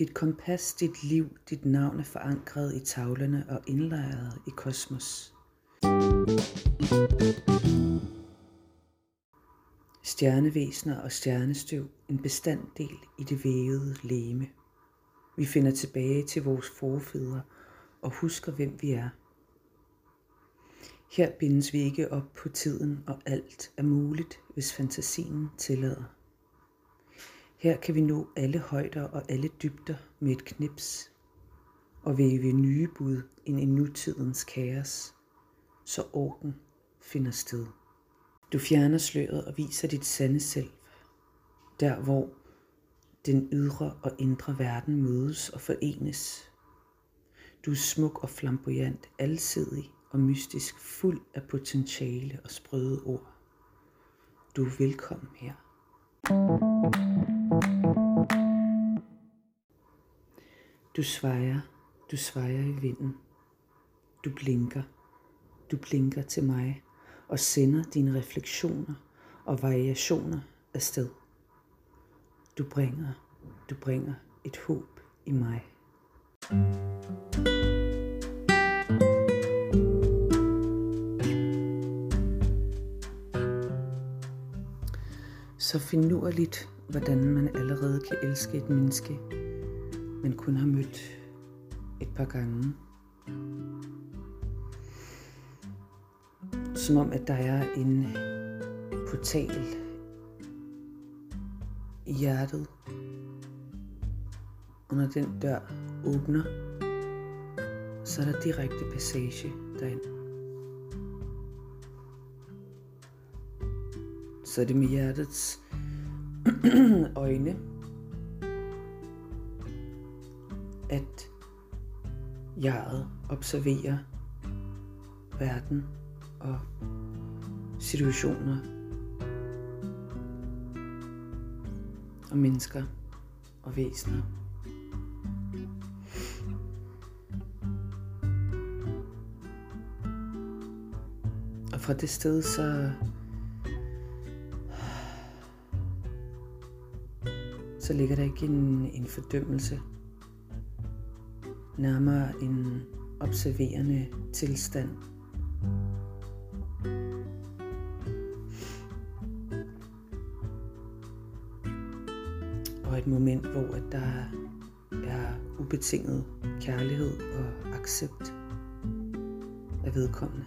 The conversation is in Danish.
Dit kompas, dit liv, dit navn er forankret i tavlerne og indlejret i kosmos. Stjernevæsener og stjernestøv en bestanddel i det vævede leme. Vi finder tilbage til vores forfædre og husker, hvem vi er. Her bindes vi ikke op på tiden, og alt er muligt, hvis fantasien tillader. Her kan vi nå alle højder og alle dybder med et knips, og væve nye bud ind i nutidens kaos, så orden finder sted. Du fjerner sløret og viser dit sande selv, der hvor den ydre og indre verden mødes og forenes. Du er smuk og flamboyant, alsidig og mystisk, fuld af potentiale og sprøde ord. Du er velkommen her. Du svejer, du svejer i vinden. Du blinker, du blinker til mig og sender dine refleksioner og variationer afsted. Du bringer, du bringer et håb i mig. Så finurligt, hvordan man allerede kan elske et menneske, man kun har mødt et par gange. Som om, at der er en portal i hjertet, og når den dør åbner, så er der direkte passage derind. Så er det med hjertets øjne, at jeget observerer verden og situationer og mennesker og væsener. Og fra det sted så så ligger der ikke en, en fordømmelse, nærmere en observerende tilstand. Og et moment, hvor at der er ubetinget kærlighed og accept af vedkommende.